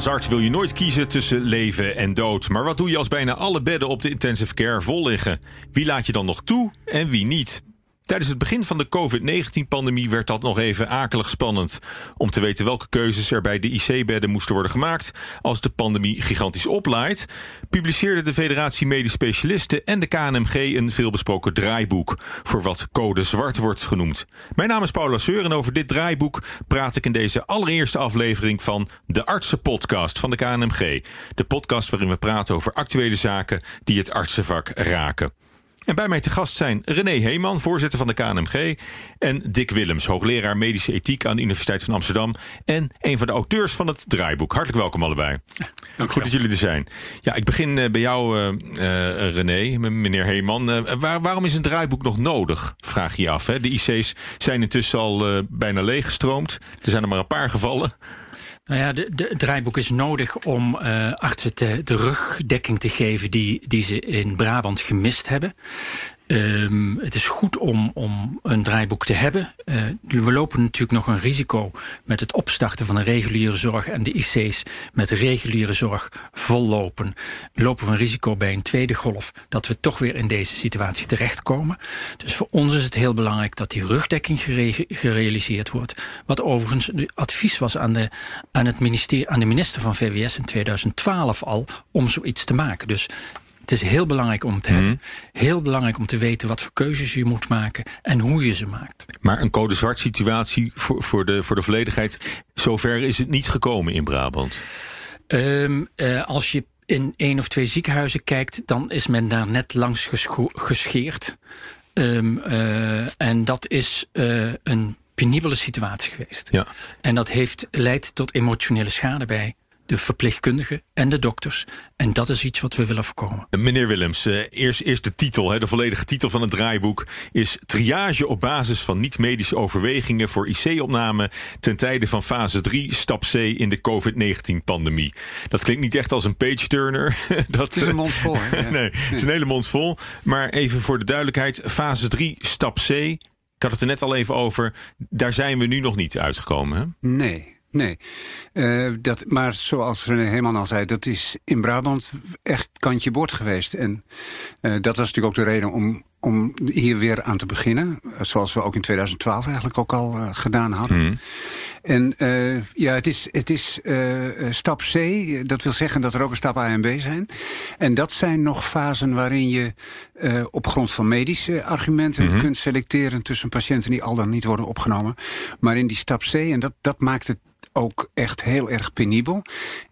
Als arts wil je nooit kiezen tussen leven en dood. Maar wat doe je als bijna alle bedden op de intensive care vol liggen? Wie laat je dan nog toe en wie niet? Tijdens het begin van de COVID-19-pandemie werd dat nog even akelig spannend. Om te weten welke keuzes er bij de IC-bedden moesten worden gemaakt als de pandemie gigantisch oplaait, publiceerde de Federatie Medisch Specialisten en de KNMG een veelbesproken draaiboek voor wat code zwart wordt genoemd. Mijn naam is Paula Seur en over dit draaiboek praat ik in deze allereerste aflevering van de Artsenpodcast van de KNMG. De podcast waarin we praten over actuele zaken die het artsenvak raken. En bij mij te gast zijn René Heeman, voorzitter van de KNMG... en Dick Willems, hoogleraar medische ethiek aan de Universiteit van Amsterdam... en een van de auteurs van het draaiboek. Hartelijk welkom allebei. Dank Goed dat jullie er zijn. Ja, ik begin eh, bij jou, uh, uh, René, meneer Heeman. Waar, waarom is een draaiboek nog nodig, vraag je af. Hè? De IC's zijn intussen al bijna leeggestroomd. Er zijn er maar een paar gevallen. Nou ja, de, de, draaiboek is nodig om uh, artsen te, de rugdekking te geven die, die ze in Brabant gemist hebben. Um, het is goed om, om een draaiboek te hebben. Uh, we lopen natuurlijk nog een risico met het opstarten van de reguliere zorg en de IC's met reguliere zorg vollopen. Lopen we een risico bij een tweede golf dat we toch weer in deze situatie terechtkomen. Dus voor ons is het heel belangrijk dat die rugdekking gere gerealiseerd wordt. Wat overigens advies was aan de, aan, het ministerie, aan de minister van VWS in 2012 al om zoiets te maken. Dus het is heel belangrijk om te hebben. Mhm. Heel belangrijk om te weten wat voor keuzes je moet maken en hoe je ze maakt. Maar een code zwart situatie voor, voor, de, voor de volledigheid, zover is het niet gekomen in Brabant? Um, uh, als je in één of twee ziekenhuizen kijkt, dan is men daar net langs gescheerd. Um, uh, en dat is uh, een penibele situatie geweest. Ja. En dat heeft leidt tot emotionele schade bij de verpleegkundigen en de dokters. En dat is iets wat we willen voorkomen. Meneer Willems, eh, eerst, eerst de titel. Hè, de volledige titel van het draaiboek is Triage op basis van niet-medische overwegingen voor IC-opname ten tijde van fase 3, stap C in de COVID-19-pandemie. Dat klinkt niet echt als een page-turner. Dat, het is een mond vol. nee, het is een hele mond vol. Maar even voor de duidelijkheid, fase 3, stap C. Ik had het er net al even over. Daar zijn we nu nog niet uitgekomen. Hè? Nee. Nee, uh, dat, maar zoals René Heeman al zei, dat is in Brabant echt kantje bord geweest. En uh, dat was natuurlijk ook de reden om, om hier weer aan te beginnen. Zoals we ook in 2012 eigenlijk ook al uh, gedaan hadden. Mm. En ja, het is, het is stap C. Dat wil zeggen dat er ook een stap A en B zijn. En dat zijn nog fasen waarin je op grond van medische argumenten mm -hmm. kunt selecteren tussen patiënten die al dan niet worden opgenomen. Maar in die stap C, en dat, dat maakt het ook echt heel erg penibel.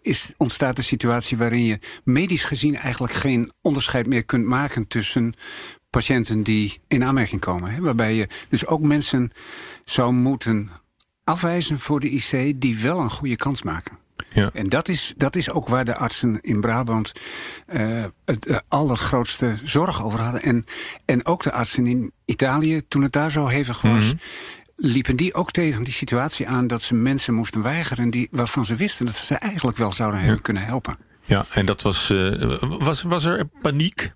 Is, ontstaat een situatie waarin je medisch gezien eigenlijk geen onderscheid meer kunt maken tussen patiënten die in aanmerking komen. Hè, waarbij je dus ook mensen zou moeten afwijzen voor de IC die wel een goede kans maken. Ja. En dat is, dat is ook waar de artsen in Brabant uh, het uh, allergrootste zorg over hadden. En, en ook de artsen in Italië, toen het daar zo hevig was. Mm -hmm liepen die ook tegen die situatie aan dat ze mensen moesten weigeren die, waarvan ze wisten dat ze ze eigenlijk wel zouden hebben kunnen helpen. Ja, en dat was, uh, was, was er paniek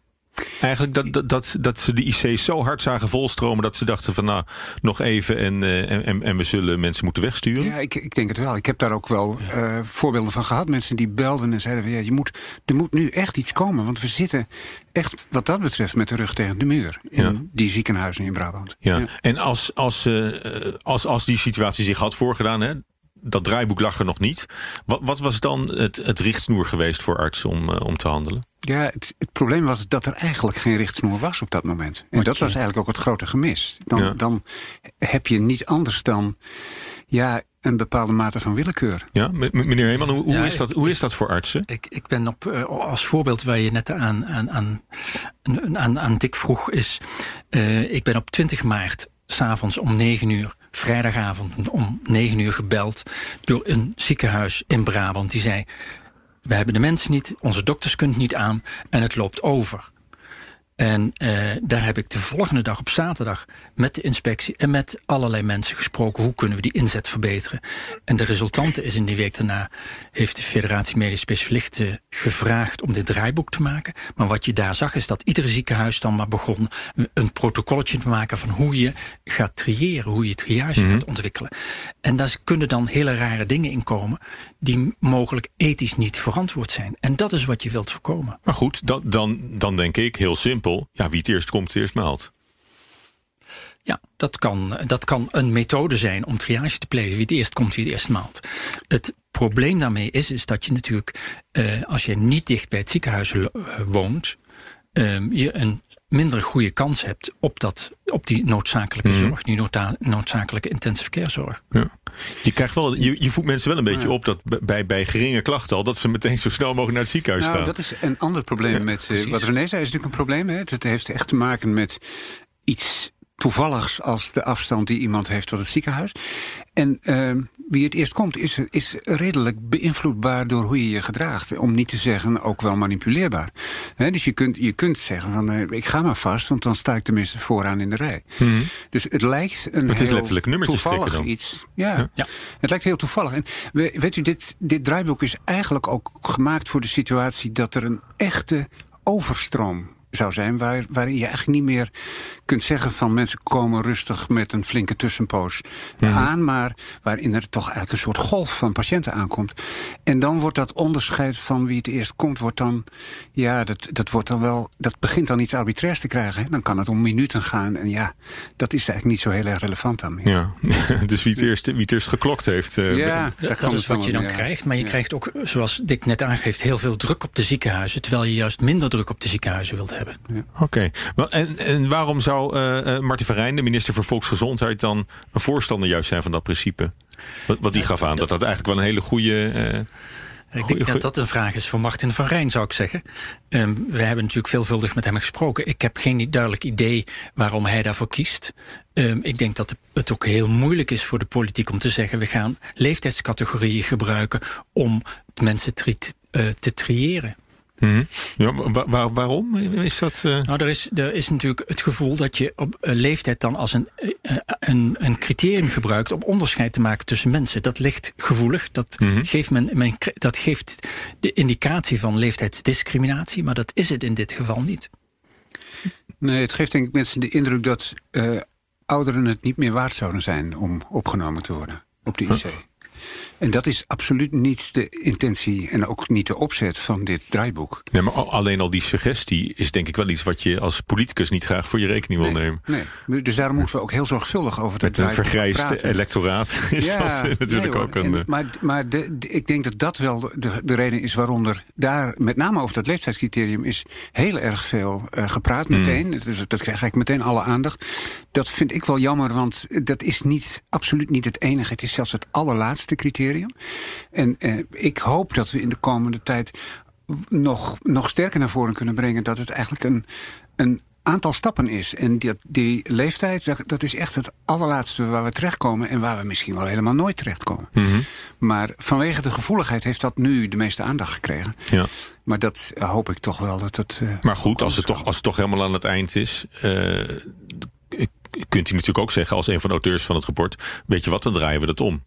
Eigenlijk dat, dat, dat, ze de IC zo hard zagen volstromen dat ze dachten van nou nog even en, uh, en, en we zullen mensen moeten wegsturen? Ja, ik, ik denk het wel. Ik heb daar ook wel uh, voorbeelden van gehad. Mensen die belden en zeiden van ja, je moet, er moet nu echt iets komen. Want we zitten echt wat dat betreft met de rug tegen de muur in ja. die ziekenhuizen in Brabant. Ja. ja. En als, als, uh, als, als die situatie zich had voorgedaan, hè, dat draaiboek lag er nog niet. Wat, wat was dan het, het richtsnoer geweest voor artsen om, om te handelen? Ja, het, het, probleem was dat er eigenlijk geen richtsnoer was op dat moment. En dat was eigenlijk ook het grote gemis. Dan, ja. dan heb je niet anders dan ja, een bepaalde mate van willekeur. Ja, meneer Heeman, hoe, hoe, ja, is, dat, hoe is dat voor artsen? Ik, ik ben op, uh, als voorbeeld waar je net aan, aan, aan, aan, aan Dick vroeg, is... Uh, ik ben op 20 maart, s'avonds om 9 uur vrijdagavond om 9 uur gebeld door een ziekenhuis in Brabant. Die zei: we hebben de mensen niet, onze dokters kunnen niet aan en het loopt over. En uh, daar heb ik de volgende dag op zaterdag met de inspectie en met allerlei mensen gesproken. Hoe kunnen we die inzet verbeteren? En de resultante is in die week daarna heeft de Federatie Medisch Specialisten gevraagd om dit draaiboek te maken. Maar wat je daar zag is dat iedere ziekenhuis dan maar begon een protocolletje te maken van hoe je gaat triëren, hoe je triage mm -hmm. gaat ontwikkelen. En daar kunnen dan hele rare dingen in komen die mogelijk ethisch niet verantwoord zijn. En dat is wat je wilt voorkomen. Maar goed, dan, dan, dan denk ik heel simpel. Ja, wie het eerst komt, eerst maalt. Ja, dat kan, dat kan een methode zijn om triage te plegen. Wie het eerst komt, wie het eerst maalt. Het probleem daarmee is, is dat je natuurlijk, uh, als je niet dicht bij het ziekenhuis woont, uh, je een minder goede kans hebt op, dat, op die noodzakelijke mm. zorg, die noodzakelijke intensive care zorg. Ja. Je, krijgt wel, je, je voedt mensen wel een beetje ja. op dat bij, bij geringe klachten al, dat ze meteen zo snel mogelijk naar het ziekenhuis nou, gaan. Dat is een ander probleem ja, met. Uh, wat René zei, is natuurlijk een probleem. Hè? Het heeft echt te maken met iets toevalligs als de afstand die iemand heeft tot het ziekenhuis. En uh, wie het eerst komt, is, is redelijk beïnvloedbaar door hoe je je gedraagt. Om niet te zeggen ook wel manipuleerbaar. He, dus je kunt, je kunt zeggen van uh, ik ga maar vast, want dan sta ik tenminste vooraan in de rij. Mm -hmm. Dus het lijkt een het is heel letterlijk toevallig dan. iets. Ja, ja. ja, het lijkt heel toevallig. En weet u, dit, dit draaiboek is eigenlijk ook gemaakt voor de situatie dat er een echte overstroom zou zijn, waar, waarin je eigenlijk niet meer kunt zeggen van mensen komen rustig met een flinke tussenpoos mm -hmm. aan, maar waarin er toch eigenlijk een soort golf van patiënten aankomt. En dan wordt dat onderscheid van wie het eerst komt, wordt dan, ja, dat, dat wordt dan wel, dat begint dan iets arbitrairs te krijgen. Hè? Dan kan het om minuten gaan en ja, dat is eigenlijk niet zo heel erg relevant dan meer. Ja, dus wie het eerst, wie het eerst geklokt heeft. Uh, ja, dat, dat is wat je dan krijgt, maar je ja. krijgt ook, zoals Dick net aangeeft, heel veel druk op de ziekenhuizen, terwijl je juist minder druk op de ziekenhuizen wilt hebben. Ja. Oké, okay. en, en waarom zou uh, Martin van Rijn, de minister voor Volksgezondheid, dan een voorstander juist zijn van dat principe? Wat, wat die gaf aan, dat dat eigenlijk wel een hele goede. Uh, ik denk dat dat een vraag is voor Martin van Rijn, zou ik zeggen. Um, we hebben natuurlijk veelvuldig met hem gesproken. Ik heb geen duidelijk idee waarom hij daarvoor kiest. Um, ik denk dat het ook heel moeilijk is voor de politiek om te zeggen... we gaan leeftijdscategorieën gebruiken om mensen tri uh, te triëren. Mm ja, waar, waarom is dat? Uh... Nou, er is, er is natuurlijk het gevoel dat je op uh, leeftijd dan als een, uh, een, een criterium gebruikt om onderscheid te maken tussen mensen. Dat ligt gevoelig. Dat, mm -hmm. geeft, men, men, dat geeft de indicatie van leeftijdsdiscriminatie, maar dat is het in dit geval niet. Nee, het geeft denk ik mensen de indruk dat ouderen het niet meer waard zouden zijn om opgenomen te worden op de IC. En dat is absoluut niet de intentie en ook niet de opzet van dit draaiboek. Nee, maar alleen al die suggestie is denk ik wel iets wat je als politicus niet graag voor je rekening wil nee, nemen. Nee, dus daarom moeten we ook heel zorgvuldig over dat Met een vergrijsd electoraat is ja, dat natuurlijk nee, ook een... En, maar maar de, de, ik denk dat dat wel de, de reden is waarom er daar, met name over dat leeftijdscriterium, is heel erg veel uh, gepraat meteen. Mm. Dus dat krijgt eigenlijk meteen alle aandacht. Dat vind ik wel jammer, want dat is niet, absoluut niet het enige. Het is zelfs het allerlaatste criterium. En eh, ik hoop dat we in de komende tijd nog, nog sterker naar voren kunnen brengen dat het eigenlijk een, een aantal stappen is. En die, die leeftijd, dat, dat, is echt het allerlaatste waar we terechtkomen... en waar we misschien wel helemaal nooit terechtkomen. Mm -hmm. Maar vanwege de gevoeligheid heeft dat nu de meeste aandacht gekregen. Ja. Maar dat uh, hoop ik toch wel dat het... Uh, maar goed, als het, toch, als het toch helemaal aan het eind is... Uh, kunt u natuurlijk ook zeggen als een van de auteurs van het rapport... weet je wat, dan draaien we dat om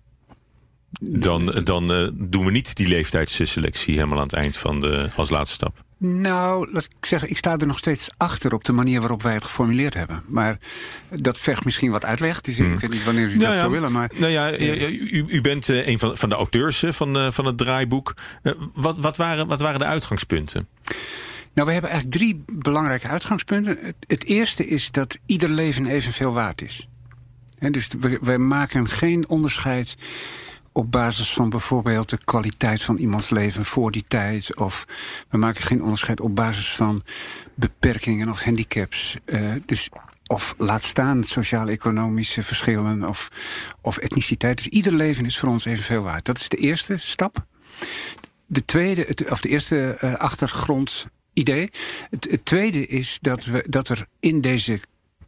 dan, dan uh, doen we niet die leeftijdsselectie helemaal aan het eind van de, als laatste stap. Nou, laat ik zeggen, ik sta er nog steeds achter op de manier waarop wij het geformuleerd hebben. Maar dat vergt misschien wat uitleg. Dus hmm. ik weet niet wanneer u nou dat ja, zou willen. Maar, nou ja, u, u bent uh, een van, van de auteurs van, uh, van het draaiboek. Wat, wat, waren, wat waren de uitgangspunten? Nou, we hebben eigenlijk drie belangrijke uitgangspunten. Het, het eerste is dat ieder leven evenveel waard is. He, dus we maken geen onderscheid op basis van bijvoorbeeld de kwaliteit van iemands leven voor die tijd. Of we maken geen onderscheid op basis van beperkingen of handicaps. Uh, dus of laat staan sociaal-economische verschillen of, of etniciteit. Dus ieder leven is voor ons evenveel waard. Dat is de eerste stap. De tweede, het, of de eerste uh, achtergrondidee. Het, het tweede is dat, we, dat er in deze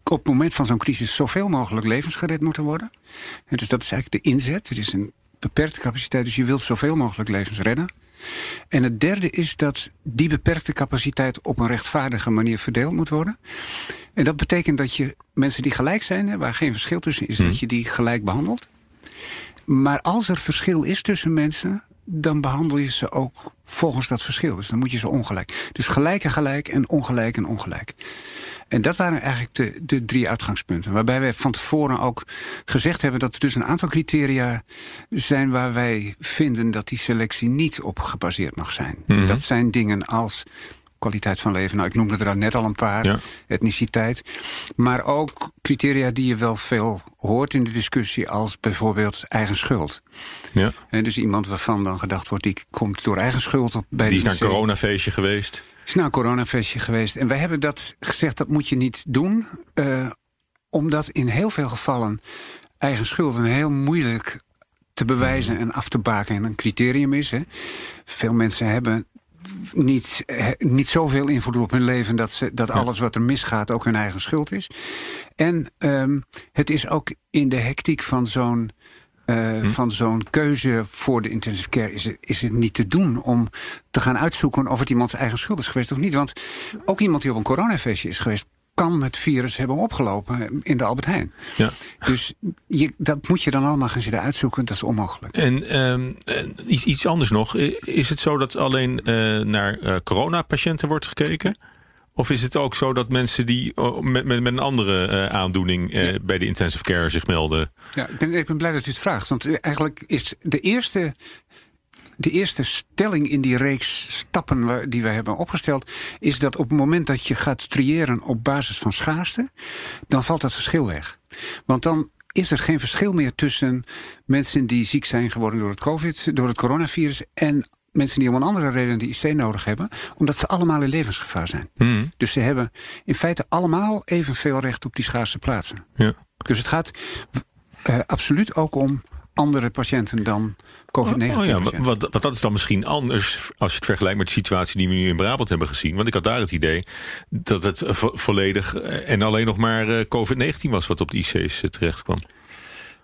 op het moment van zo'n crisis zoveel mogelijk levens gered moeten worden. En dus dat is eigenlijk de inzet. Er is een beperkte capaciteit, dus je wilt zoveel mogelijk levens redden. En het derde is dat die beperkte capaciteit op een rechtvaardige manier verdeeld moet worden. En dat betekent dat je mensen die gelijk zijn, waar geen verschil tussen is, dat je die gelijk behandelt. Maar als er verschil is tussen mensen, dan behandel je ze ook volgens dat verschil. Dus dan moet je ze ongelijk. Dus gelijk en gelijk en ongelijk en ongelijk. En dat waren eigenlijk de, de drie uitgangspunten. Waarbij wij van tevoren ook gezegd hebben dat er dus een aantal criteria zijn waar wij vinden dat die selectie niet op gebaseerd mag zijn. Mhm. Dat zijn dingen als kwaliteit van leven. Nou, ik noemde er net al een paar. Ja. Etniciteit. Maar ook criteria die je wel veel hoort in de discussie... als bijvoorbeeld eigen schuld. Ja. En dus iemand waarvan dan gedacht wordt... die komt door eigen schuld op bij Die is naar een coronafeestje geweest. is naar een coronafestje geweest. En wij hebben dat gezegd, dat moet je niet doen. eh, omdat in heel veel gevallen eigen schuld een heel moeilijk te bewijzen en af te baken en een criterium is. Hè. Veel mensen hebben niet, eh, niet zoveel invloed op hun leven dat, ze, dat alles wat er misgaat ook hun eigen schuld is. En ehm, het is ook in de hectiek van zo'n eh, van zo'n keuze voor de intensive care is het, is het niet te doen om te gaan uitzoeken of het iemands eigen schuld is geweest of niet. Want ook iemand die op een coronafeestje is geweest, kan het virus hebben opgelopen in de Albert Heijn. Ja. Dus je, dat moet je dan allemaal gaan zitten uitzoeken. Dat is onmogelijk. En ehm, eh, iets, iets anders nog. Is het zo dat alleen eh, naar eh, coronapatiënten wordt gekeken? Of is het ook zo dat mensen die met, met, met een andere aandoening bij de intensive care zich melden? Ja, ik ben, ik ben blij dat u het vraagt. Want eigenlijk is de eerste, de eerste stelling in die reeks stappen die wij hebben opgesteld... is dat op het moment dat je gaat triëren op basis van schaarste... dan valt dat verschil weg. Want dan is er geen verschil meer tussen mensen die ziek zijn geworden door het COVID, door het coronavirus, en mensen die om een andere reden de IC nodig hebben, omdat ze allemaal in levensgevaar zijn. Hmm, Dus ze hebben in feite allemaal evenveel recht op die schaarse plaatsen. ja. Dus het gaat eh, absoluut ook om andere patiënten dan COVID-19 Oh ja, wat, wat dat is dan misschien anders als je het vergelijkt met de situatie die we nu in Brabant hebben gezien. Want ik had daar het idee dat het vo- volledig eh, en alleen nog maar eh, COVID-19 was wat op de IC's eh, terecht kwam.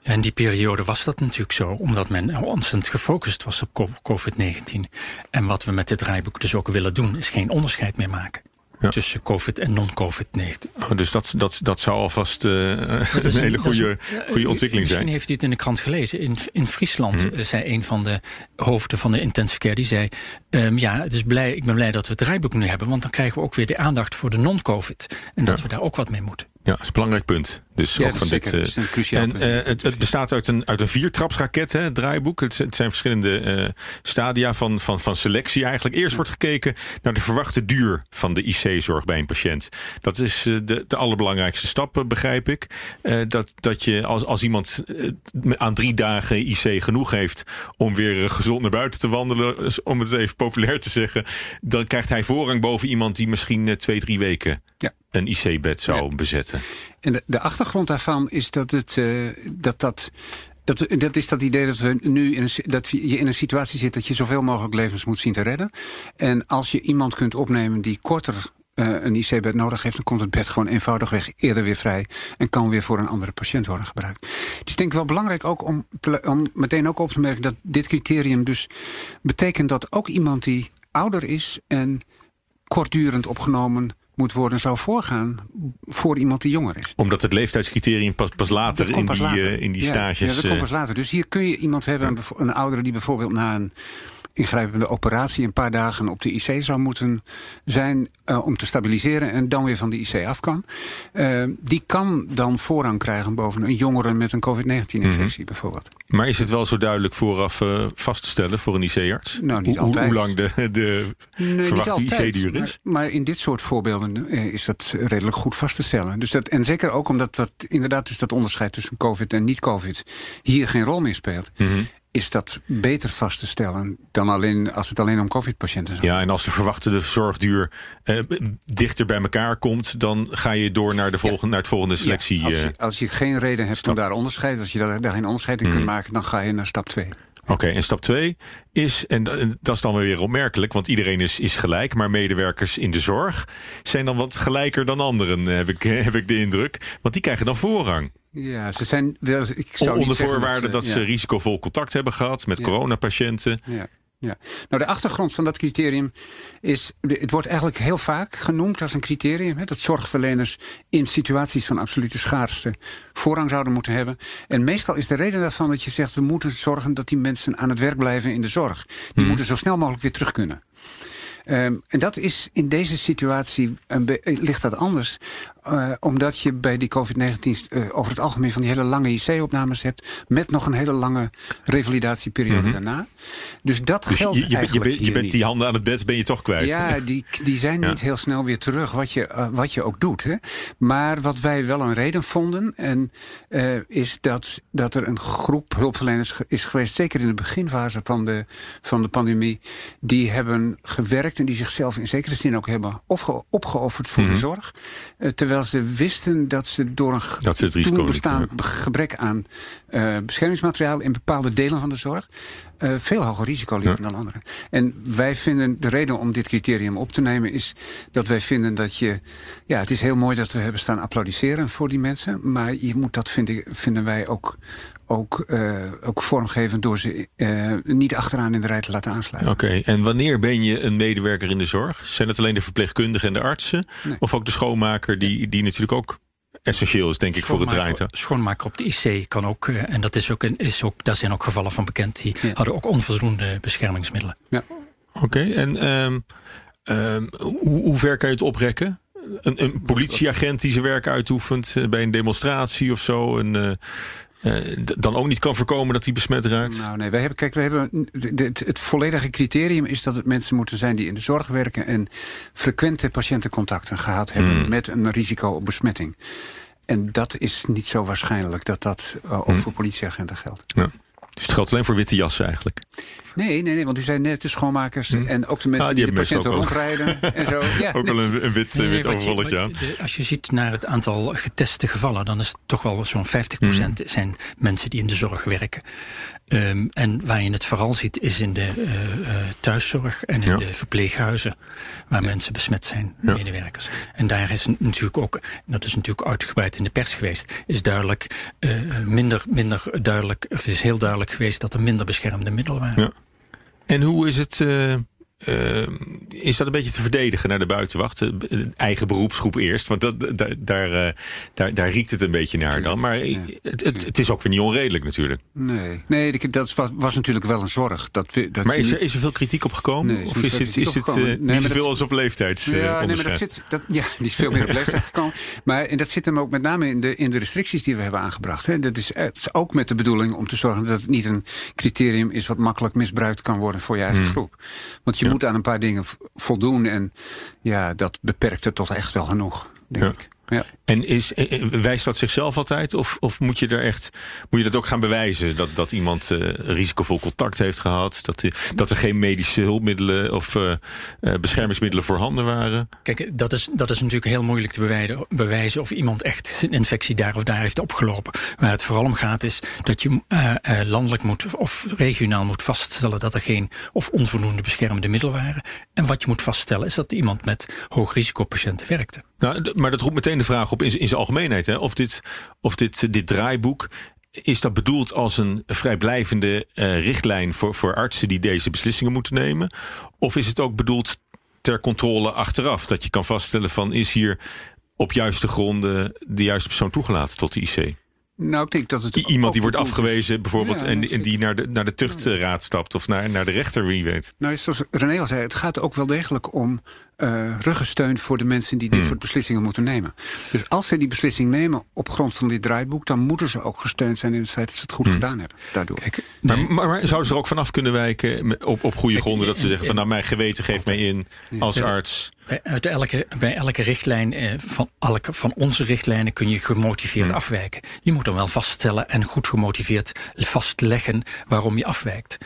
En die periode was dat natuurlijk zo, omdat men ontzettend gefocust was op co- COVID-19. En wat we met dit draaiboek dus ook willen doen, is geen onderscheid meer maken Ja. tussen COVID en non-COVID-19. Oh, dus dat, dat, dat zou alvast is een hele goede, een- goede ontwikkeling Misschien zijn. heeft u het in de krant gelezen. In, in Friesland Mhm. eh, zei een van de hoofden van de intensive care... die zei, ehm, ja, het is blij, ik ben blij dat we het draaiboek nu hebben... want dan krijgen we ook weer de aandacht voor de non-COVID. En dat Ja. we daar ook wat mee moeten. Ja, dat is een belangrijk punt. Dus Ja, ook van dit. eh, is en eh, het, het bestaat uit een, uit een viertrapsraket, hè, het draaiboek. Het, zijn- het zijn verschillende eh, stadia van, van, van selectie eigenlijk. Eerst wordt gekeken naar de verwachte duur van de IC-zorg bij een patiënt. Dat is de, de allerbelangrijkste stap, begrijp ik. Dat, dat je als, als iemand aan drie dagen IC genoeg heeft om weer gezond naar buiten te wandelen, om het even populair te zeggen, dan krijgt hij voorrang boven iemand die misschien twee, drie weken Ja. een IC-bed zou bezetten. En de, de achtergrond daarvan is dat het, eh, dat, dat, dat, dat is dat idee dat, we nu in een, dat je in een situatie zit dat je zoveel mogelijk levens moet zien te redden. En als je iemand kunt opnemen die korter eh, een IC-bed nodig heeft, dan komt het bed gewoon eenvoudigweg eerder weer vrij en kan weer voor een andere patiënt worden gebruikt. Het is denk ik wel belangrijk ook om, om meteen ook op te merken dat dit criterium dus betekent dat ook iemand die ouder is en kortdurend opgenomen moet worden, zou voorgaan voor iemand die jonger is. Omdat het leeftijdscriterium pas, pas later, Dat in, pas die, later. eh, in die Ja, stages... Ja, dat komt eh, pas later. Dus hier kun je iemand hebben, een, een oudere die bijvoorbeeld na een ingrijpende operatie een paar dagen op de IC zou moeten zijn eh, om te stabiliseren en dan weer van de IC af kan. Eh, die kan dan voorrang krijgen boven een jongere met een COVID-19-infectie Mhm. bijvoorbeeld. Maar is het wel zo duidelijk vooraf eh, vast te stellen voor een IC-arts? Nou, niet hoe, altijd. Hoe lang de, de Nee, verwachte IC-duur maar- is? Maar, in dit soort voorbeelden is dat redelijk goed vast te stellen. Dus dat, en zeker ook omdat wat, inderdaad dus dat onderscheid tussen COVID en niet-COVID hier geen rol meer speelt. Mhm. Is dat beter vast te stellen dan alleen als het alleen om COVID-patiënten gaat? Ja, en als de verwachte zorgduur eh, dichter bij elkaar komt... dan ga je door naar, de volgende, naar het volgende selectie. Ja, als, eh. je, als je geen reden hebt om daar onderscheid, als je daar, daar geen onderscheid in kunt maken, dan ga je naar stap 2. Oké, en stap 2 is, en dat is dan weer opmerkelijk, want iedereen is, is gelijk, maar medewerkers in de zorg zijn dan wat gelijker dan anderen, eh, heb ik, heb ik de indruk. Want die krijgen dan voorrang. Ja, ze zijn wel. Ik zou Onder voorwaarde dat, ze, ze ja. risicovol contact hebben gehad met Ja. coronapatiënten. Ja. Ja. Nou, de achtergrond van dat criterium is. Het wordt eigenlijk heel vaak genoemd als een criterium. Hè, dat zorgverleners in situaties van absolute schaarste voorrang zouden moeten hebben. En meestal is de reden daarvan dat je zegt: we moeten zorgen dat die mensen aan het werk blijven in de zorg. Die Mhm. moeten zo snel mogelijk weer terug kunnen. Ehm, en dat is in deze situatie een ligt dat anders. Eh, omdat je bij die COVID-19 eh, over het algemeen van die hele lange IC-opnames hebt. Met nog een hele lange revalidatieperiode daarna. Dus dat Mhm. Dus je, geldt je, je, eigenlijk je hier bent niet. die handen aan het bed ben je toch kwijt. Ja, die, die zijn Ja. niet heel snel weer terug, wat je, eh, wat je ook doet. Hè. Maar wat wij wel een reden vonden, en, is dat, dat er een groep hulpverleners is geweest, zeker in de beginfase van de, van de pandemie, die hebben gewerkt en die zichzelf in zekere zin ook hebben opge- opgeofferd voor de zorg. Eh, terwijl ze wisten dat ze door een. Dat ze het risico toen bestaan gebrek aan eh, beschermingsmateriaal in bepaalde delen van de zorg eh, veel hoger risico liepen dan anderen. En wij vinden de reden om dit criterium op te nemen is dat wij vinden dat je. Ja, het is heel mooi dat we hebben staan applaudisseren voor die mensen. Maar je moet dat, vind ik, vinden wij ook, ook, eh, ook vormgeven door ze eh, niet achteraan in de rij te laten aansluiten. Oké, en wanneer ben je een medewerker in de zorg? Zijn het alleen de verpleegkundigen en de artsen? Nee. Of ook de schoonmaker, die, die natuurlijk ook essentieel is, denk ik, voor het draaien? Schoonmaker op de IC kan ook, eh, en dat is ook, een, is ook, daar zijn ook gevallen van bekend, die Ja. hadden ook onvoldoende beschermingsmiddelen. Ja. Oké, en ehm, ehm, hoe, hoe ver kan je het oprekken? Een, een politieagent die zijn werk uitoefent eh, bij een demonstratie of zo. En, eh, dan ook niet kan voorkomen dat hij besmet raakt. Nou nee, wij hebben, kijk, we hebben het, het volledige criterium is dat het mensen moeten zijn die in de zorg werken en frequente patiëntencontacten gehad hebben Hmm. met een risico op besmetting. En dat is niet zo waarschijnlijk dat dat uh, ook Hmm. voor politieagenten geldt. Ja. Dus het geldt alleen voor witte jassen eigenlijk. Nee, nee, nee, want u zei net de schoonmakers en ook de mensen Ah, die die, de patiënten rondrijden en zo. Ja, ook wel nee. een, een wit, Nee, wit aan. als je ziet naar het aantal geteste gevallen, dan is het toch wel zo'n 50% Hmm. zijn mensen die in de zorg werken. Ehm, en waar je het vooral ziet, is in de eh, eh, thuiszorg en in Ja. de verpleeghuizen, waar mensen besmet zijn, medewerkers. En daar is natuurlijk ook, dat is natuurlijk uitgebreid in de pers geweest, is duidelijk eh, minder, minder duidelijk, of is heel duidelijk geweest dat er minder beschermde middelen waren. Ja. En hoe is het. Eh, eh, is dat een beetje te verdedigen naar de buitenwacht? De de eigen beroepsgroep eerst. Want dat, daar, daar, eh, daar, daar riekt het een beetje naar dan. Maar het, het, het is ook weer niet onredelijk natuurlijk. Nee, nee dat was, was natuurlijk wel een zorg. Dat dat Maar is er, is er veel kritiek op gekomen? Nee, is of is dit, is dit eh, Nee, niet zoveel als op leeftijds? eh, Ja, nee, maar dat zit, dat, ja, die is veel meer op leeftijd gekomen. Maar en dat zit hem ook met name in de, in de restricties die we hebben aangebracht. Hè. Dat is, het is ook met de bedoeling om te zorgen dat het niet een criterium is wat makkelijk misbruikt kan worden voor je eigen groep. Want je moet aan een paar dingen voldoen en ja, dat beperkt het tot echt wel genoeg, denk ik. Ja. En is, eh, eh, wijst dat zichzelf altijd? Of, of moet je er echt moet je dat ook gaan bewijzen? Dat, dat iemand eh, risicovol contact heeft gehad? Dat, er- dat er geen medische hulpmiddelen of eh, eh, beschermingsmiddelen voorhanden waren? Kijk, dat is, dat is natuurlijk heel moeilijk te bewijzen, bewijzen of iemand echt zijn infectie daar of daar heeft opgelopen. Waar het vooral om gaat is dat je eh, eh, landelijk moet of regionaal moet vaststellen dat er geen of onvoldoende beschermende middelen waren. En wat je moet vaststellen is dat iemand met hoogrisicopatiënten werkte. Nou, maar dat roept meteen de vraag op in, in zijn algemeenheid. Hè? Of dit, of dit, dit draaiboek. Is dat bedoeld als een vrijblijvende eh, richtlijn voor, voor artsen die deze beslissingen moeten nemen? Of is het ook bedoeld ter controle achteraf? Dat je kan vaststellen van is hier op juiste gronden de juiste persoon toegelaten tot de IC? Nou, ik denk dat het Iemand die wordt is- afgewezen bijvoorbeeld Ja, en, en die naar de, naar de tuchtraad stapt of naar, naar de rechter, wie weet. Nou, zoals René al zei, het gaat ook wel degelijk om eh ruggensteun voor de mensen die dit Hmm. soort beslissingen moeten nemen. Dus als ze die beslissing nemen op grond van dit draaiboek, dan moeten ze ook gesteund zijn in het feit dat ze het Hmm. goed gedaan hebben. Daardoor. Kijk, Maar, nee, maar, maar zouden ze er ook vanaf kunnen wijken op, op goede Kijk, gronden? Dat ze in- zeggen van nou mijn geweten geeft mij in als Ja. arts. Bij, uit elke, bij elke richtlijn eh, van, elke, van onze richtlijnen kun je gemotiveerd Hmm. afwijken. Je moet dan wel vaststellen en goed gemotiveerd vastleggen waarom je afwijkt.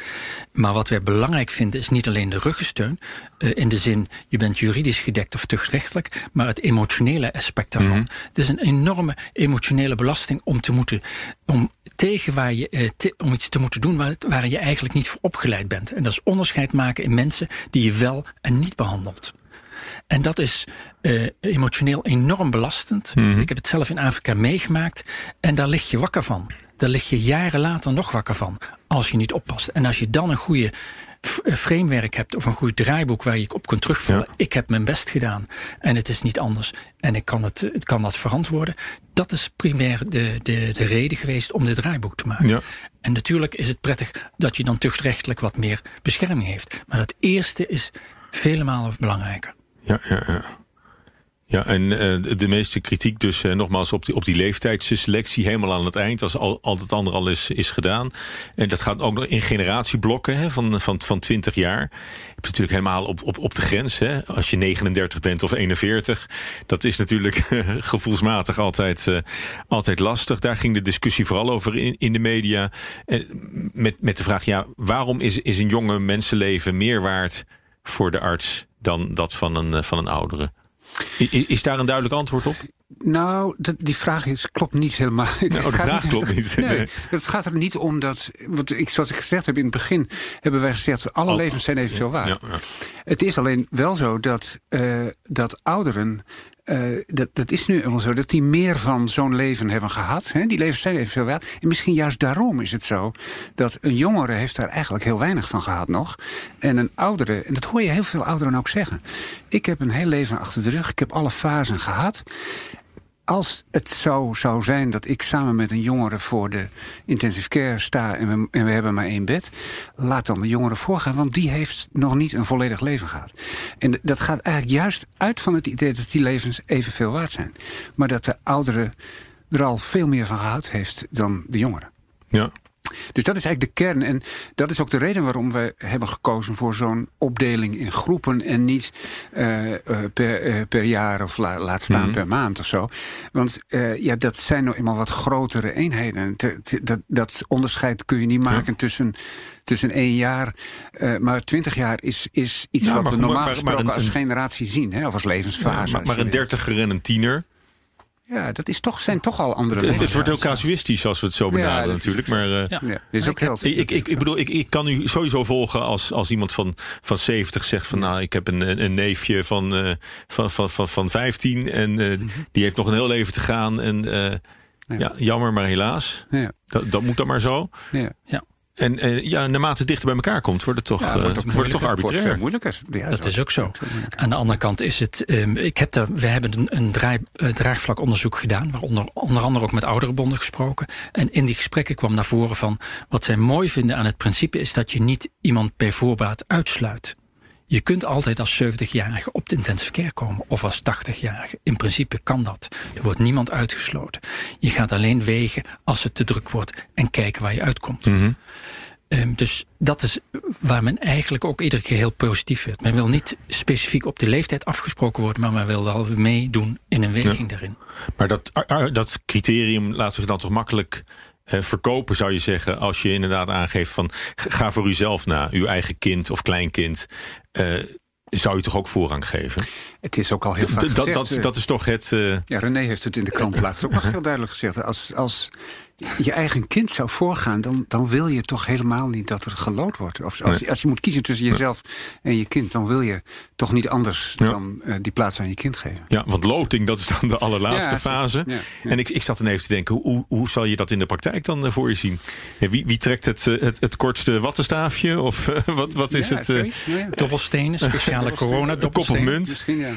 Maar wat wij belangrijk vinden is niet alleen de ruggensteun. eh, in de zin, je bent juridisch gedekt of tuchtrechtelijk. Maar het emotionele aspect daarvan. Het is een enorme emotionele belasting om te moeten. Om tegen waar je, eh, te- om iets te moeten doen waar, waar je eigenlijk niet voor opgeleid bent. En dat is onderscheid maken in mensen die je wel en niet behandelt. En dat is eh, emotioneel enorm belastend. Ik heb het zelf in Afrika meegemaakt. En daar lig je wakker van. Daar lig je jaren later nog wakker van. Als je niet oppast. En als je dan een goede framework hebt of een goed draaiboek waar je op kunt terugvallen. Ik heb mijn best gedaan en het is niet anders en ik kan, het, het kan dat verantwoorden. Dat is primair de, de, de reden geweest om dit draaiboek te maken. Ja. En natuurlijk is het prettig dat je dan tuchtrechtelijk wat meer bescherming heeft. Maar dat eerste is vele malen belangrijker. Ja, ja, ja. Ja, en uh, de meeste kritiek dus uh, nogmaals op die, op die leeftijdsselectie helemaal aan het eind, als al, al het andere al is, is gedaan. En dat gaat ook nog in generatieblokken hè, van, van, van 20 jaar. Je hebt natuurlijk helemaal op, op, op de grens. Hè. Als je 39 bent of 41, dat is natuurlijk gevoelsmatig altijd, uh, altijd lastig. Daar ging de discussie vooral over in, in de media. met, met de vraag, ja, waarom is, is een jonge mensenleven meer waard voor de arts dan dat van een, van een oudere? Is daar een duidelijk antwoord op? Nou, die vraag is, klopt niet helemaal. Nou, de vraag niet, klopt niet. Nee, het gaat er niet om dat... Want ik, zoals ik gezegd heb in het begin... hebben wij gezegd, alle oh, levens zijn evenveel waard. Ja, ja. Het is alleen wel zo dat, uh, dat ouderen uh, dat, dat is nu eenmaal zo, dat die meer van zo'n leven hebben gehad. Hè? Die levens zijn evenveel waard. En misschien juist daarom is het zo dat een jongere heeft daar eigenlijk heel weinig van gehad nog. En een oudere, en dat hoor je heel veel ouderen ook zeggen. Ik heb een heel leven achter de rug, ik heb alle fasen gehad als het zo zou zijn dat ik samen met een jongere voor de intensive care sta en we, en we hebben maar één bed, laat dan de jongere voorgaan, want die heeft nog niet een volledig leven gehad. En dat gaat eigenlijk juist uit van het idee dat die levens evenveel waard zijn. Maar dat de oudere er al veel meer van gehad heeft dan de jongere. Ja. Dus dat is eigenlijk de kern. En dat is ook de reden waarom we hebben gekozen voor zo'n opdeling in groepen en niet uh, per, uh, per, jaar of la, laat staan mm per maand of zo. Want ja, dat zijn nou eenmaal wat grotere eenheden. dat, dat onderscheid kun je niet maken tussen tussen één jaar. Maar twintig jaar is, is iets wat we normaal gesproken als generatie zien. Hè, of als levensfase. Ja, maar, maar een dertiger en een tiener. Ja, dat is toch, zijn toch al andere Het, het wordt heel casuïstisch als we het zo benaderen natuurlijk. Maar, uh, ja. ja. is ook heel, ik, ik, ik, bedoel, ik, ik kan u sowieso volgen als, als iemand van, van 70 zegt van... nou, ik heb een, een neefje van, uh, van, van, van, van 15 en uh, die heeft nog een heel leven te gaan. En ja. jammer, maar helaas. Dat, dat moet dan maar zo. Ja. En, en ja, naarmate het dichter bij elkaar komt, wordt het toch, ja, wordt, uh, wordt het toch arbitrair. Veel moeilijker. Ja, dat is ook zo. Aan de andere kant is het. Um, ik heb daar, we hebben een, een draai, uh, draagvlakonderzoek gedaan, waaronder onder andere ook met ouderenbonden gesproken. En in die gesprekken kwam naar voren van wat zij mooi vinden aan het principe is dat je niet iemand per voorbaat uitsluit. Je kunt altijd als 70-jarige op de intensive care komen of als 80-jarige. In principe kan dat. Er wordt niemand uitgesloten. Je gaat alleen wegen als het te druk wordt en kijken waar je uitkomt. Mm Um, dus dat is waar men eigenlijk ook iedere keer heel positief werd. Men wil niet specifiek op de leeftijd afgesproken worden, maar men wil wel meedoen in een weging ja. daarin. Maar dat, dat criterium laat zich dan toch makkelijk uh, verkopen, zou je zeggen, als je inderdaad aangeeft van ga voor uzelf na, uw eigen kind of kleinkind. Uh, zou je toch ook voorrang geven? Het is ook al heel vaak gezegd. Dat, dat, dat is toch het... Uh... Ja, René heeft het in de krant laatst ook nog heel duidelijk gezegd. Als, als je eigen kind zou voorgaan, dan, dan wil je toch helemaal niet dat er gelood wordt. Of als, nee. als je moet kiezen tussen jezelf en je kind, dan wil je toch niet anders ja. dan uh, die plaats aan je kind geven. Ja, want loting, dat is dan de allerlaatste ja, fase. Ja, en ik, ik zat dan even te denken, hoe, hoe zal je dat in de praktijk dan uh, voor je zien? wie, wie trekt het, uh, het, het kortste wattenstaafje? Of wat, wat is het? Dobbelstenen, speciale corona Kop of munt? Misschien, ja.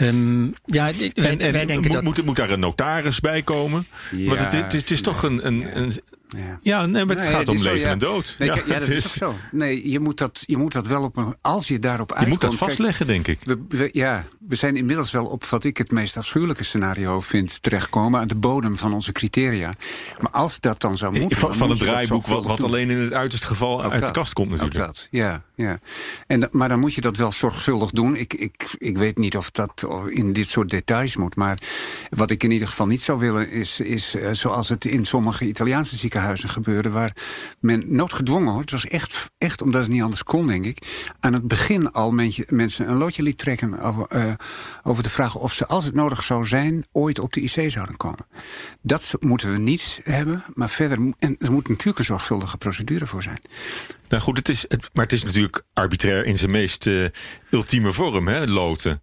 Um, ja, wij, en, en wij denken moet, dat... moet, daar een notaris bij komen? Want het, het, het is toch een, een, een ja, ja nee, maar het nee, gaat om leven zo, en dood. Nee, ja, ja, dat is, is ook zo. Nee, je moet dat, je moet dat wel op een. Als je daarop uitkomt. Je moet dat vastleggen, kijk, denk ik. We, we, ja, we zijn inmiddels wel op wat ik het meest afschuwelijke scenario vind terechtkomen. aan de bodem van onze criteria. Maar als dat dan zou moeten. Van, van een draaiboek, wat, wat alleen in het uiterste geval ook uit dat, de kast komt, natuurlijk. Ook dat, ja. ja. En, maar dan moet je dat wel zorgvuldig doen. Ik, ik, ik weet niet of dat in dit soort details moet. Maar wat ik in ieder geval niet zou willen, is, is uh, zoals het in sommige Italiaanse ziekenhuizen gebeurde. waar men noodgedwongen hoor. Het was echt, echt omdat het niet anders kon, denk ik. aan het begin al mensen een loodje liet trekken. Over, uh, over de vraag of ze, als het nodig zou zijn, ooit op de IC zouden komen. Dat moeten we niet hebben, maar verder. En er moet natuurlijk een zorgvuldige procedure voor zijn. Nou goed, het is, maar het is natuurlijk arbitrair in zijn meest uh, ultieme vorm, hè, loten.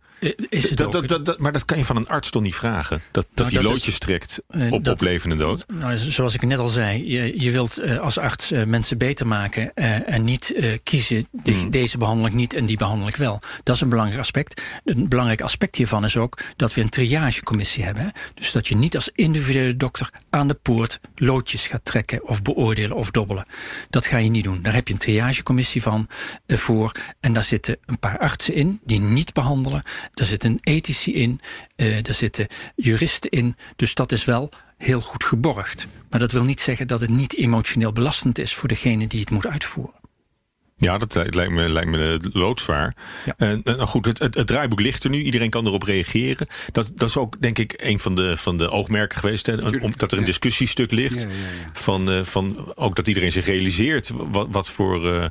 Is het dat, ook. dat, dat, maar dat kan je van een arts toch niet vragen? Dat, dat Nou, die dat loodjes trekt eh, op, op levende dood? Nou, zoals ik net al zei, je, je wilt eh, als arts eh, mensen beter maken eh, en niet eh, kiezen de- Hmm. deze behandel ik niet en die behandel ik wel. Dat is een belangrijk aspect. Een belangrijk aspect hiervan is ook dat we een triagecommissie hebben. Hè? Dus dat je niet als individuele dokter aan de poort loodjes gaat trekken of beoordelen of dobbelen. Dat ga je niet doen. Daar heb je een triagecommissie van eh, voor. En daar zitten een paar artsen in die niet behandelen. Daar zit een ethici in. eh daar zitten juristen in. Dus dat is wel heel goed geborgd. Maar dat wil niet zeggen dat het niet emotioneel belastend is voor degene die het moet uitvoeren. Ja, dat li- lijkt me, lijkt me eh, loodzwaar. Ja. En, nou goed, het, het, het draaiboek ligt er nu. Iedereen kan erop reageren. Dat, dat is ook, denk ik, een van de, van de oogmerken geweest. Hè, omdat er een discussiestuk ligt. Ja, ja, ja. Van, eh, van ook dat iedereen zich realiseert wat, wat, voor, eh,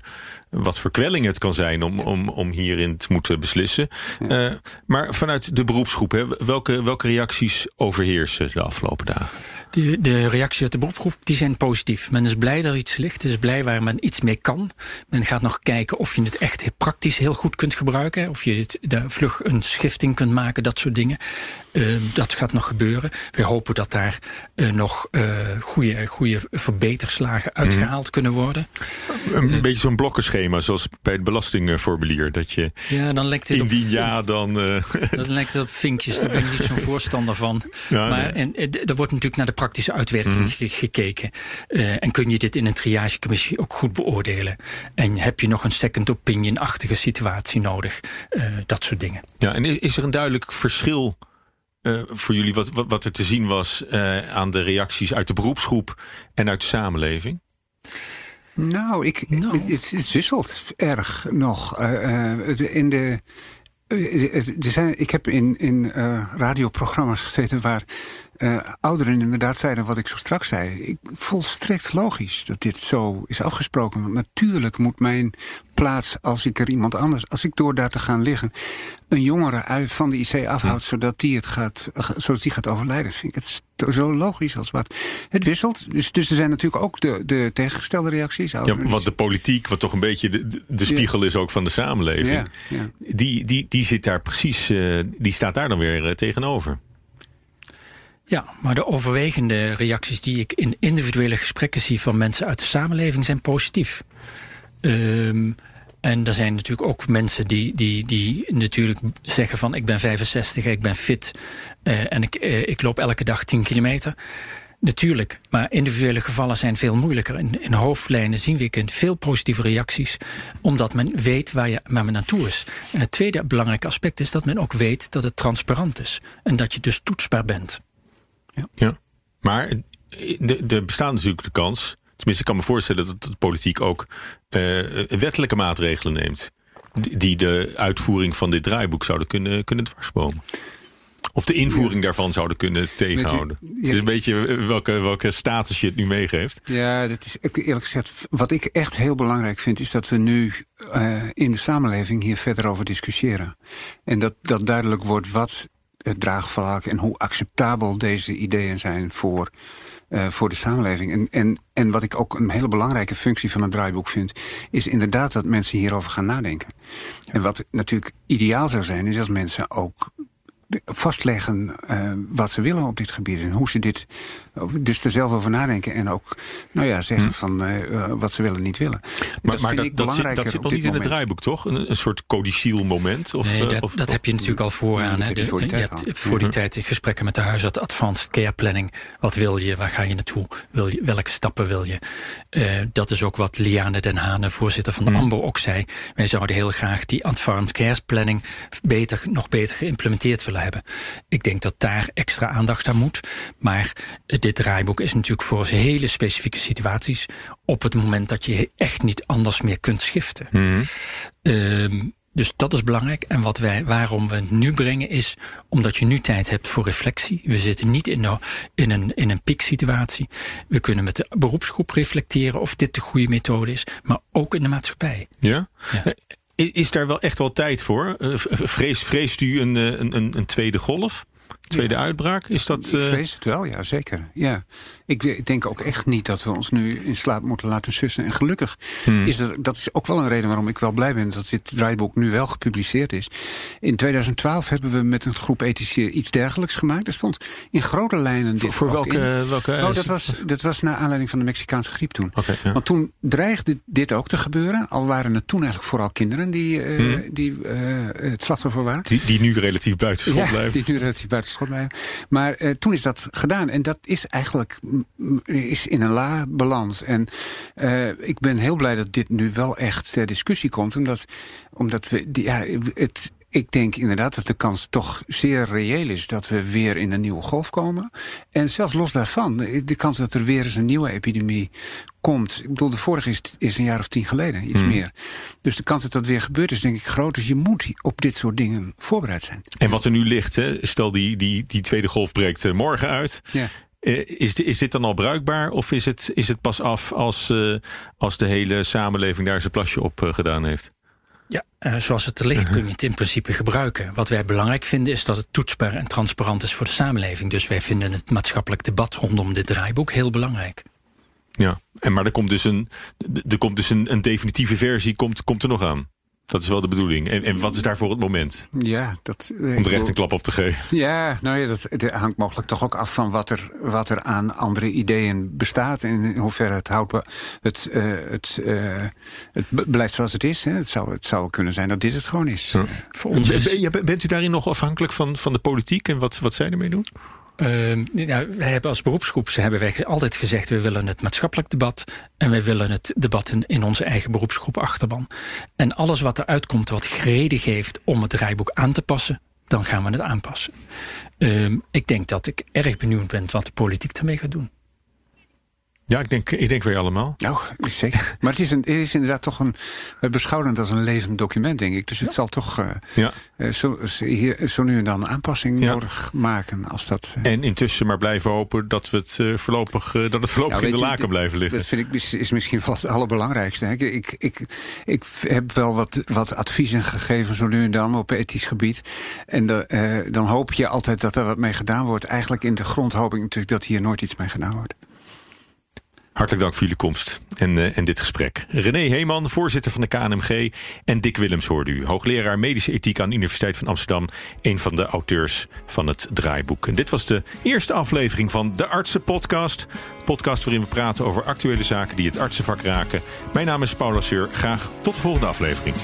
wat voor kwelling het kan zijn om, om, om hierin te moeten beslissen. Eh, maar vanuit de beroepsgroep, hè, welke, welke reacties overheersen de afgelopen dagen? De, de reacties uit de beroepsgroep die zijn positief. Men is blij dat er iets ligt. Is blij waar men iets mee kan. Men gaat nog kijken of je het echt praktisch heel goed kunt gebruiken. Of je het, daar vlug een schifting kunt maken, dat soort dingen. Eh, dat gaat nog gebeuren. We hopen dat daar eh, nog eh goede, goede verbeterslagen uitgehaald kunnen worden. Een beetje zo'n blokkenschema zoals bij het belastingformulier. Dat je Ja, dan lijkt het op indien ja, dan... eh, Dat lijkt op vinkjes, daar ben ik niet zo'n voorstander van. Ja, maar nee. En, er wordt natuurlijk naar de praktische uitwerking ge- gekeken. En kun je dit in een triagecommissie ook goed beoordelen? En heb je nog een second opinion-achtige situatie nodig? Dat soort dingen. Ja, en is er een duidelijk verschil eh, voor jullie wat, wat, wat er te zien was eh, aan de reacties uit de beroepsgroep en uit de samenleving? Nou, ik, Nou. Het, het wisselt erg nog. Eh, eh, in de, eh, er zijn, ik heb in, in eh, radioprogramma's gezeten waar eh, ouderen inderdaad zeiden wat ik zo straks zei. Ik, volstrekt logisch dat dit zo is afgesproken. Want natuurlijk moet mijn plaats, als ik er iemand anders, als ik door daar te gaan liggen, een jongere uit van de IC afhoudt, zodat die het gaat, zodat die gaat overlijden. Vind ik het zo logisch als wat. Het wisselt. Dus, dus er zijn natuurlijk ook de, de tegengestelde reacties. Ja, wat de politiek, wat toch een beetje de, de- de spiegel is ook van de samenleving, Ja, ja. Die, die, die zit daar precies, eh, die staat daar dan weer eh, tegenover. Ja, maar de overwegende reacties die ik in individuele gesprekken zie van mensen uit de samenleving zijn positief. Ehm, en er zijn natuurlijk ook mensen die, die, die natuurlijk zeggen van ik ben 65, ik ben fit eh, en ik, eh, ik loop elke dag 10 kilometer. Natuurlijk, maar individuele gevallen zijn veel moeilijker. In, in hoofdlijnen zien we veel positieve reacties, omdat men weet waar, je, waar men naartoe is. En het tweede belangrijke aspect is dat men ook weet dat het transparant is en dat je dus toetsbaar bent. Ja. Maar eh, er bestaat natuurlijk de kans, tenminste ik kan me voorstellen dat de politiek ook eh, wettelijke maatregelen neemt. die- de uitvoering van dit draaiboek zouden kunnen, kunnen dwarsbomen. Of de invoering daarvan zouden kunnen tegenhouden. ja. Het is een beetje eh, welke, welke status je het nu meegeeft. Ja, dat is eerlijk gezegd. Wat ik echt heel belangrijk vind, is dat we nu eh, in de samenleving hier verder over discussiëren. En dat, dat duidelijk wordt wat het draagvlak en hoe acceptabel deze ideeën zijn voor, eh, voor de samenleving. En, en, en wat ik ook een hele belangrijke functie van het draaiboek vind, is inderdaad dat mensen hierover gaan nadenken. En wat natuurlijk ideaal zou zijn, is als mensen ook vastleggen eh, wat ze willen op dit gebied. En hoe ze dit. Dus er zelf over nadenken. En ook nou ja, zeggen van eh, eh, wat ze willen en niet willen. Hm. Maar, maar vind dat, ik dat, zit, dat zit op nog niet in het draaiboek, toch? Een, een soort codiciel moment? Of, Nee, dat, of- dat heb je natuurlijk al vooraan. Ja, dat je voor die je tijd hebt al. voor die tijd gesprekken met de huisarts, advanced care planning. Wat wil je? Waar ga je naartoe? Wil je welke stappen wil je? Eh, dat is ook wat Liane Den Hane, voorzitter van de AMBO, ook zei. Wij zouden heel graag die advanced care planning beter, nog beter geïmplementeerd willen hebben. Ik denk dat daar extra aandacht aan moet. Maar eh, dit draaiboek is natuurlijk voor hele specifieke situaties. Op het moment dat je echt niet anders meer kunt schiften. Mhm. Ehm, dus dat is belangrijk. En wat wij, waarom we het nu brengen is omdat je nu tijd hebt voor reflectie. We zitten niet in, de, in, een, in een pieksituatie. We kunnen met de beroepsgroep reflecteren of dit de goede methode is. Maar ook in de maatschappij. Ja? Ja. Is, daar wel echt wel tijd voor? Eh, v- Vreest, u eh, een, een, een tweede golf? Tweede uitbraak, is dat... Ik eh, vrees het wel, ja, zeker. Ja. Ik, denk ook echt niet dat we ons nu in slaap moeten laten sussen. En gelukkig hmm. is dat, dat is ook wel een reden waarom ik wel blij ben... dat dit draaiboek nu wel gepubliceerd is. In 2012 hebben we met een groep ethici iets dergelijks gemaakt. Er stond in grote lijnen dit Voor, welke, welke... Oh, dat was, dat was naar aanleiding van de Mexicaanse griep toen. Want toen dreigde dit ook te gebeuren. Al waren het toen eigenlijk vooral kinderen die, uh, die uh, het slachtoffer waren. Die, die nu relatief buitenschot ja, blijven. die nu relatief buitenschot maar uh, toen is dat gedaan. En dat is eigenlijk is in een la balans. En uh, ik ben heel blij dat dit nu wel echt ter discussie komt. Omdat, omdat we, ja, ik denk inderdaad dat de kans toch zeer reëel is dat we weer in een nieuwe golf komen. En zelfs los daarvan, de kans dat er weer eens een nieuwe epidemie komt. Ik bedoel, de vorige is, is een jaar of tien geleden, iets hmm. meer. Dus de kans dat dat weer gebeurt is denk ik groot. Dus je moet op dit soort dingen voorbereid zijn. En wat er nu ligt, hè, stel die, die, die tweede golf breekt eh, morgen uit. Ja. Uh, is, is dit dan al bruikbaar of is het, is het pas af als, uh, als de hele samenleving daar zijn plasje op uh, gedaan heeft? Ja, uh, zoals het er ligt kun je het in principe gebruiken. Wat wij belangrijk vinden is dat het toetsbaar en transparant is voor de samenleving. Dus wij vinden het maatschappelijk debat rondom dit draaiboek heel belangrijk. Ja, en maar er komt dus een, er komt dus een, een definitieve versie komt, komt er nog aan. Dat is wel de bedoeling. En, en wat is daarvoor het moment? Ja, dat. Om de recht een klap op te geven. Ja, nou ja, dat, hangt mogelijk toch ook af van wat er, wat er aan andere ideeën bestaat. En in hoeverre het houden. Het, uh, het, uh, het blijft zoals het is. Hè. Het, zou, het zou kunnen zijn dat dit het gewoon is. Ja. Voor ons. Bent u daarin nog afhankelijk van, van de politiek en wat, wat zij ermee doen? Uh, nou, wij hebben als beroepsgroep hebben wij altijd gezegd... we willen het maatschappelijk debat en we willen het debat in, in onze eigen beroepsgroep achterban. En alles wat eruit komt wat gereden geeft om het rijboek aan te passen... dan gaan we het aanpassen. Uh, ik denk dat ik erg benieuwd ben wat de politiek daarmee gaat doen. Ja, ik denk, ik denk weer allemaal. Nou, zeker. Maar het is, een, het is inderdaad toch een. We beschouwen het als een levend document, denk ik. Dus het zal toch uh, ja. uh, zo, hier, zo nu en dan aanpassing ja. nodig maken. Als dat, uh... En intussen maar blijven hopen dat, we het, voorlopig, dat het voorlopig nou, in de laken blijven liggen. Dat vind ik is, is misschien wel het allerbelangrijkste. Ik, ik, ik, ik heb wel wat, wat adviezen gegeven, zo nu en dan, op ethisch gebied. En de, dan hoop je altijd dat er wat mee gedaan wordt. Eigenlijk in de grond hoop ik natuurlijk dat hier nooit iets mee gedaan wordt. Hartelijk dank voor jullie komst en, uh, en dit gesprek. René Heeman, voorzitter van de KNMG. En Dick Willems hoorde u, hoogleraar medische ethiek aan de Universiteit van Amsterdam. Een van de auteurs van het draaiboek. En dit was de eerste aflevering van de Artsen-podcast. Podcast waarin we praten over actuele zaken die het artsenvak raken. Mijn naam is Paula Seur. Graag tot de volgende aflevering.